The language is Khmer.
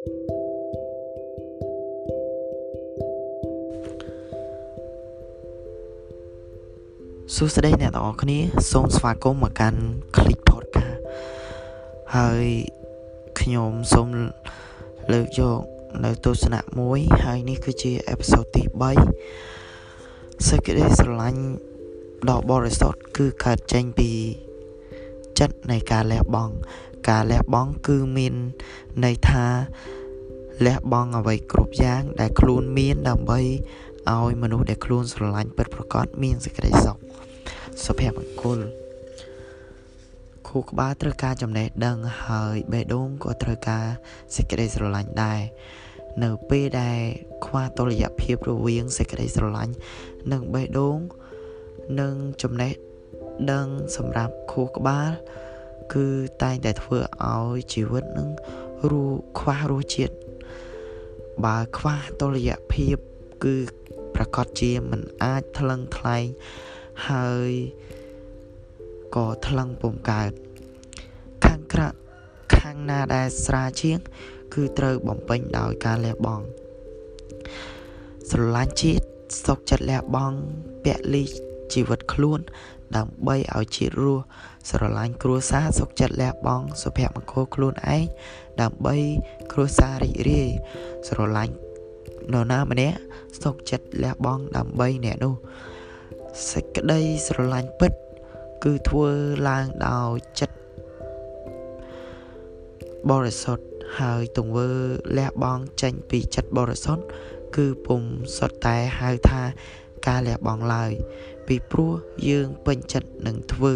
សួស្តីអ្នកទាំងអស់គ្នា សូមស្វាគមន៍មកកាន់ Click Podcast ហើយខ្ញុំសូមលើកយកនៅទស្សនៈមួយ ហើយនេះគឺជាអេពីសូតទី3សេចក្តីស្រឡាញ់ដ៏បរិសុទ្ធគឺកើតចេញពី ចិត្តនៃការលះបង់ការលះបង់គឺមានន័យថាលះបង់អ្វីគ្រប់យ៉ាង ដែលខ្លួនមានដើម្បីឲ្យមនុស្សដែលខ្លួនស្រឡាញ់ពិតប្រាកដមានសេចក្តីសុខសុភមង្គលខួរក្បាលត្រូវការចំណេះដឹងហើយបេះដូងក៏ត្រូវការសេចក្តីស្រឡាញ់ដែរនៅពេលដែលខ្វះតុល្យភាពរវាងសេចក្តីស្រឡាញ់និងបេះដូងនិងចំណេះ ដឹងសម្រាប់ខួរក្បាល គឺតែងតែធ្វើឲ្យជីវិតនឹងរੂខ្វះរសជាតិបើខ្វះតុល្យភាពគឺប្រកាសជាមិនអាចថ្លឹងថ្លែងហើយក៏ថ្លឹងពុំកើតខាងក្រៅខាងណាដែលស្រាលជាង គឺត្រូវបំពេញដោយការលះបង់ស្រឡាញ់ជាតិសុខចិត្តលះបង់ពលី ជីវិតខ្លួន ដើម្បីឲ្យជាតិរស់ស្រឡាញ់គ្រួសារសុខចិត្តលះបង់សុភមង្គលខ្លួនឯងដើម្បីគ្រួសាររីករាយស្រឡាញ់នរណាម្នាក់សុខចិត្តលះបង់ដើម្បីអ្នកនោះសេចក្តីស្រឡាញ់ពិត គឺធ្វើឡើងដោយចិត្តបរិសុទ្ធហើយទង្វើលះបង់ចេញពីចិត្តបរិសុទ្ធគឺពុំសុទ្ធតែហៅថា ការលះបង់ឡើយ ពីព្រោះយើងពេញចិត្តនឹងធ្វើ